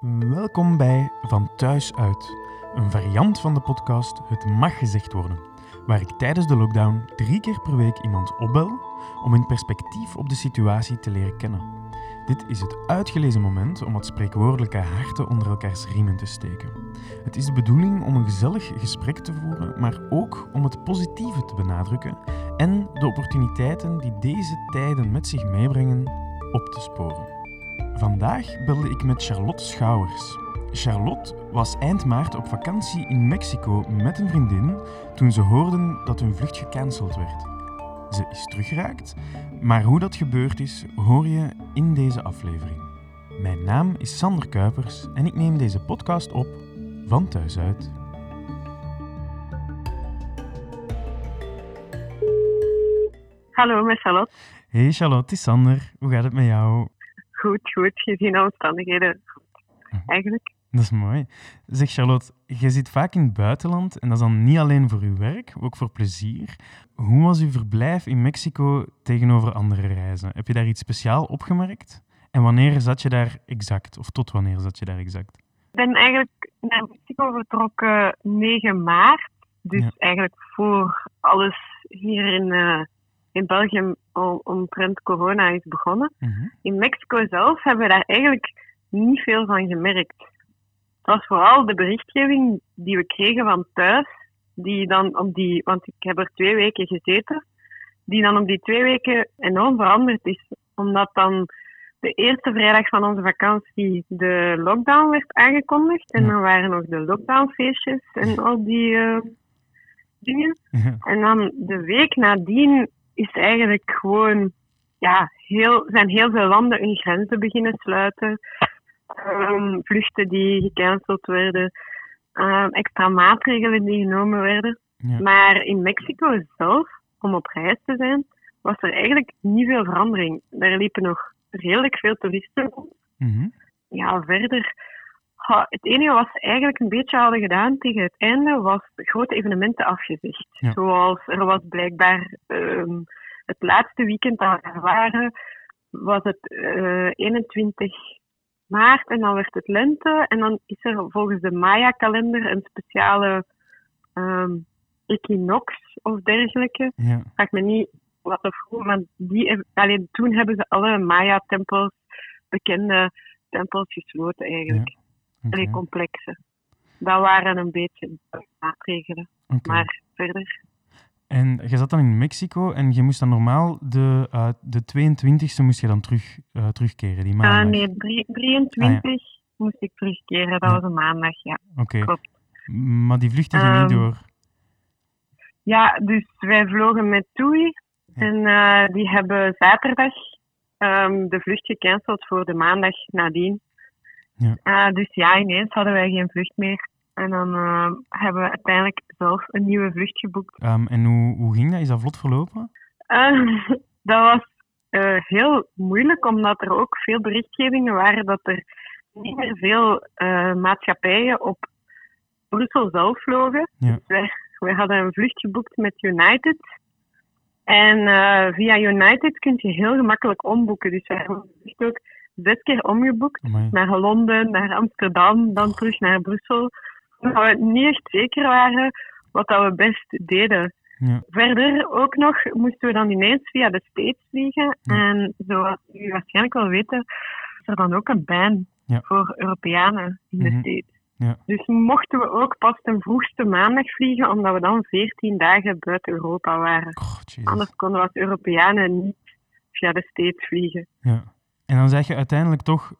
Welkom bij Van Thuis Uit, een variant van de podcast Het Mag Gezegd Worden, waar ik tijdens de lockdown drie keer per week iemand opbel om in perspectief op de situatie te leren kennen. Dit is het uitgelezen moment om het spreekwoordelijke harten onder elkaars riemen te steken. Het is de bedoeling om een gezellig gesprek te voeren, maar ook om het positieve te benadrukken en de opportuniteiten die deze tijden met zich meebrengen op te sporen. Vandaag belde ik met Charlotte Schouwers. Charlotte was eind maart op vakantie in Mexico met een vriendin toen ze hoorden dat hun vlucht gecanceld werd. Ze is teruggeraakt, maar hoe dat gebeurd is, hoor je in deze aflevering. Mijn naam is Sander Kuipers en ik neem deze podcast op van thuis uit. Hallo, met Charlotte. Hey Charlotte, het is Sander. Hoe gaat het met jou? Goed, goed. Gezien de omstandigheden. Goed, eigenlijk. Dat is mooi. Zeg Charlotte, je zit vaak in het buitenland en dat is dan niet alleen voor uw werk, ook voor plezier. Hoe was uw verblijf in Mexico tegenover andere reizen? Heb je daar iets speciaal opgemerkt? En wanneer zat je daar exact? Of tot wanneer zat je daar exact? Ik ben eigenlijk naar Mexico vertrokken 9 maart. Dus Ja. eigenlijk voor alles hier in, eh, in België om- omtrent corona is begonnen. Mhm. In Mexico zelf hebben we daar eigenlijk niet veel van gemerkt. Het was vooral de berichtgeving die we kregen van thuis, die dan op die, want ik heb er twee weken gezeten, die dan op die twee weken enorm veranderd is. Omdat dan de eerste vrijdag van onze vakantie de lockdown werd aangekondigd. En Ja. dan waren nog de lockdownfeestjes en al die eh, dingen. Ja. En dan de week nadien is eigenlijk gewoon, ja, heel, zijn heel veel landen hun grenzen beginnen sluiten. Ehm, vluchten die gecanceld werden, ehm, extra maatregelen die genomen werden. Ja. Maar in Mexico zelf, om op reis te zijn, was er eigenlijk niet veel verandering. Daar liepen nog redelijk veel toeristen rond. Mhm. Ja, verder. Het enige wat ze eigenlijk een beetje hadden gedaan tegen het einde, was grote evenementen afgezegd. Ja. Zoals er was blijkbaar ehm, het laatste weekend dat we er waren, was het eh, 21 maart en dan werd het lente. En dan is er volgens de Maya-kalender een speciale ehm, equinox of dergelijke Ja. vraag me niet wat of hoe, maar die, alleen toen hebben ze alle Maya-tempels, bekende tempels gesloten eigenlijk. Allee, complexen. Dat waren een beetje maatregelen. Maar verder. En je zat dan in Mexico en je moest dan normaal de, eh, de 22e moest je dan terug, eh, terugkeren, die maandag. Ah, nee, drie- 23 moest ik terugkeren. Dat Ja. was een maandag, ja. Oké. klopt. Maar die vluchten gingen niet Ehm, door. Ja, dus wij vlogen met TUI. En eh, die hebben zaterdag ehm, de vlucht gecanceld voor de maandag nadien. Ja. Eh, dus ja, ineens hadden wij geen vlucht meer. En dan eh, hebben we uiteindelijk zelf een nieuwe vlucht geboekt. Ehm, en hoe, hoe ging dat? Is dat vlot verlopen? Eh, dat was heel moeilijk, omdat er ook veel berichtgevingen waren dat er niet meer veel maatschappijen op Brussel zelf vlogen. Ja. Dus wij, wij hadden een vlucht geboekt met United. En via United kun je heel gemakkelijk omboeken. Dus wij hebben ook zes keer omgeboekt. Amai. Naar Londen, naar Amsterdam, dan terug naar Brussel. Omdat we niet echt zeker waren wat dat we best deden. Ja. Verder ook nog moesten we dan ineens via de States vliegen. Ja. En zoals u waarschijnlijk wel weten, is er dan ook een ban Ja. voor Europeanen in de Mhm. States. Ja. Dus mochten we ook pas ten vroegste maandag vliegen, omdat we dan 14 dagen buiten Europa waren. Oh. Anders konden we als Europeanen niet via de States vliegen. Ja. En dan zeg je uiteindelijk toch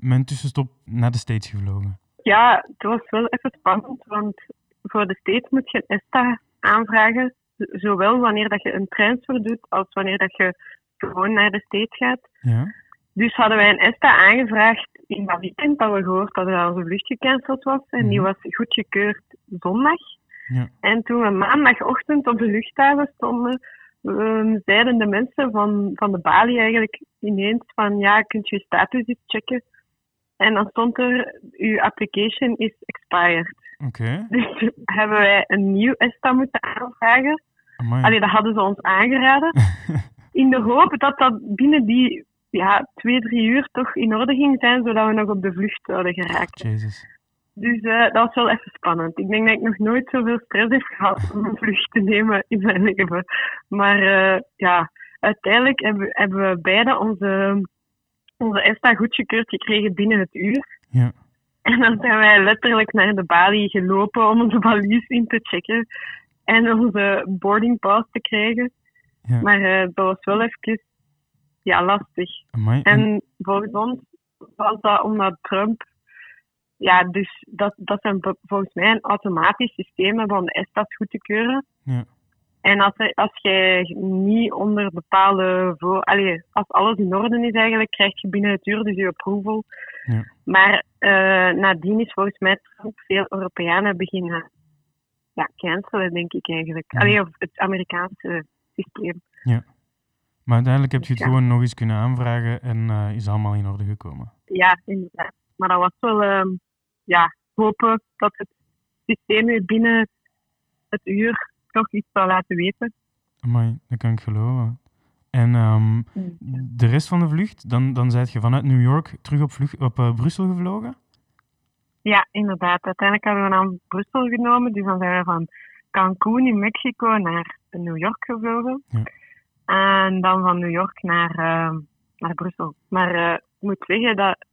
met een tussenstop naar de States gevlogen. Ja, het was wel even spannend, want voor de States moet je een ESTA aanvragen. Zowel wanneer dat je een transfer doet, als wanneer dat je gewoon naar de States gaat. Ja. Dus hadden wij een ESTA aangevraagd in dat weekend dat we gehoord hadden dat onze vlucht gecanceld was. En die Mhm. was goedgekeurd zondag. Ja. En toen we maandagochtend op de luchthaven stonden, ehm, zeiden de mensen van, van de balie eigenlijk ineens van ja, kunt je status eens checken. En dan stond er, uw application is expired. Oké. Dus hebben wij een nieuw ESTA moeten aanvragen. Amai. Allee, dat hadden ze ons aangeraden. In de hoop dat dat binnen die ja, twee, drie uur toch in orde ging zijn, zodat we nog op de vlucht zouden geraken. Jezus. Dus uh, dat was wel even spannend. Ik denk dat ik nog nooit zoveel stress heb gehad om een vlucht te nemen in mijn leven. Maar uh, ja, uiteindelijk hebben, hebben we beide onze, onze ESTA goedgekeurd gekregen binnen het uur. Ja. En dan zijn wij letterlijk naar de balie gelopen om onze valies in te checken en onze boarding pass te krijgen. Ja. Maar uh, dat was wel even ja, lastig. Amai. En volgens ons was dat omdat Trump ja, dus dat, dat zijn volgens mij een automatisch systeem om de ESTA's goed te keuren. Ja. En als, er, als jij niet onder bepaalde voor, allee, als alles in orde is eigenlijk, krijg je binnen het uur dus je approval. Ja. Maar uh, nadien is volgens mij Trump veel Europeanen beginnen ja, cancelen, denk ik eigenlijk. Ja. Allee, of het Amerikaanse systeem. Ja. Maar uiteindelijk heb je het Ja. gewoon nog eens kunnen aanvragen en eh, is allemaal in orde gekomen. Ja, inderdaad. Maar dat was wel, ehm, ja, hopen dat het systeem weer binnen het uur toch iets zou laten weten. Amai, dat kan ik geloven. En ehm, de rest van de vlucht, dan, dan zijt je vanuit New York terug op, vlucht, op eh, Brussel gevlogen? Ja, inderdaad. Uiteindelijk hebben we naar Brussel genomen. Dus dan zijn we van Cancún in Mexico naar New York gevlogen. Ja. En dan van New York naar, eh, naar Brussel. Maar eh, ik moet zeggen dat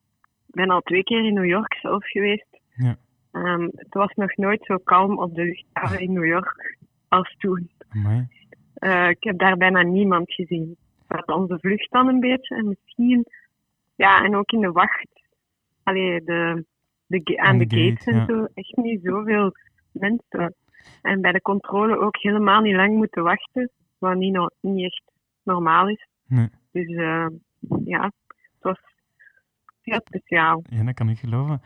ben al twee keer in New York zelf geweest. Ja. Ehm, het was nog nooit zo kalm op de luchthaven in New York als toen. Eh, ik heb daar bijna niemand gezien. Dat onze vlucht dan een beetje. En misschien, ja, en ook in de wacht. Allee, de, de, aan de, de gates gate, en ja. zo. Echt niet zoveel mensen. En bij de controle ook helemaal niet lang moeten wachten. Wat niet, no- niet echt normaal is. Nee, Dus eh, ja, heel speciaal. ja, dat kan ik geloven.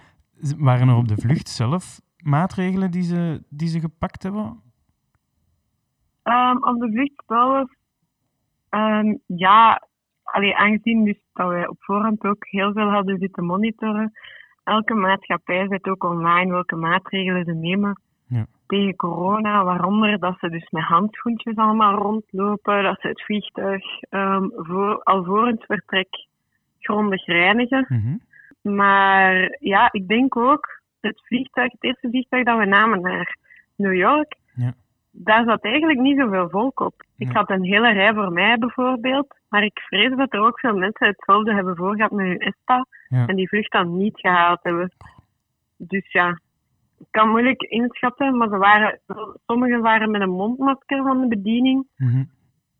Waren er op de vlucht zelf maatregelen die ze, die ze gepakt hebben? Ehm, op de vlucht zelf, ehm, ja, allee, aangezien dus dat wij op voorhand ook heel veel hadden zitten monitoren, elke maatschappij zet ook online welke maatregelen ze nemen Ja. tegen corona, waaronder dat ze dus met handschoentjes allemaal rondlopen, dat ze het vliegtuig ehm, voor, al voor het vertrek grondig reinigen. Mhm. Maar ja, ik denk ook, het vliegtuig, het eerste vliegtuig dat we namen naar New York, Ja. daar zat eigenlijk niet zoveel volk op. Ik had een hele rij voor mij bijvoorbeeld, maar ik vrees dat er ook veel mensen hetzelfde hebben voorgehad met hun ESTA Ja. en die vlucht dan niet gehaald hebben. Dus ja, ik kan moeilijk inschatten, maar ze waren, sommigen waren met een mondmasker van de bediening.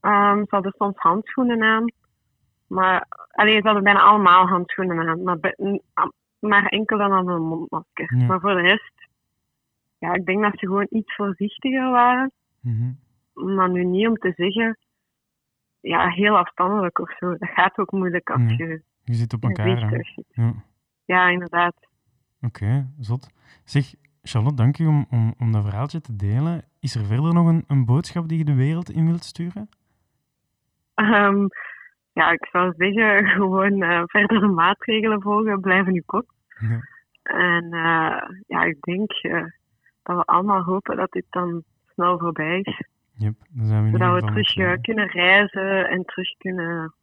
Ehm, ze hadden soms handschoenen aan. Maar alleen ze hadden bijna allemaal handschoenen aan. Maar, maar enkel dan hadden een mondmasker. Ja. Maar voor de rest, ja, ik denk dat ze gewoon iets voorzichtiger waren. Mhm. Maar nu niet om te zeggen, ja, heel afstandelijk of zo. Dat gaat ook moeilijk als Nee. je Je zit op elkaar. zit. Ja. Ja, inderdaad. Oké, zot. Zeg, Charlotte, dank u om, om, om dat verhaaltje te delen. Is er verder nog een, een boodschap die je de wereld in wilt sturen? Ehm, ja, ik zou zeggen, gewoon eh, verdere maatregelen volgen, blijven nu kort. Ja. En eh, ja, ik denk eh, dat we allemaal hopen dat dit dan snel voorbij is. Yep, dan zijn we Zodat we terug kunnen reizen en terug kunnen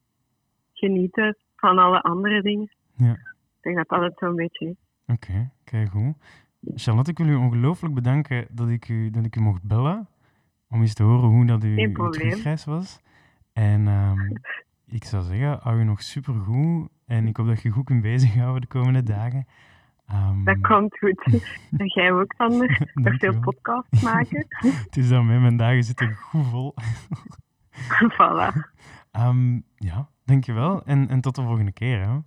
genieten van alle andere dingen. Ja. Ik denk dat dat het zo'n beetje is. Oké, kijk goed. Charlotte, ik wil u ongelooflijk bedanken dat ik u, dat ik u mocht bellen. Om eens te horen hoe dat u, uw terugreis was. En ehm, ik zou zeggen, hou je nog supergoed. En ik hoop dat je goed kunt bezighouden de komende dagen. Ehm, Dat komt goed. en jij ook, Sander. Nog veel podcasts maken. Het is mij, mijn dagen zitten goed vol. voilà. Ehm, ja, dankjewel. En, en tot de volgende keer. Hè.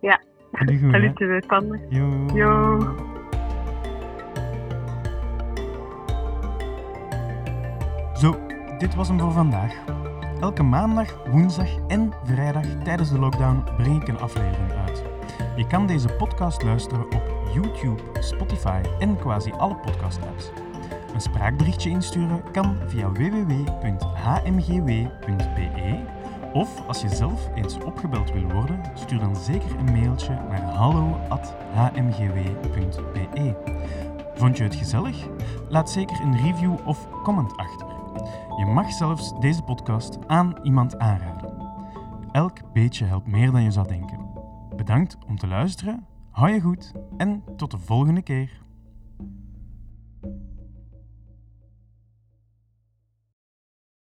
Ja. Allee, goed, hè. Salut, Sander. Yo. Yo. Zo, dit was hem voor vandaag. Elke maandag, woensdag en vrijdag tijdens de lockdown breng ik een aflevering uit. Je kan deze podcast luisteren op YouTube, Spotify en quasi alle podcast-apps. Een spraakberichtje insturen kan via www.hmgw.be of als je zelf eens opgebeld wil worden, stuur dan zeker een mailtje naar hallo.hmgw.be. Vond je het gezellig? Laat zeker een review of comment achter. Je mag zelfs deze podcast aan iemand aanraden. Elk beetje helpt meer dan je zou denken. Bedankt om te luisteren, hou je goed en tot de volgende keer.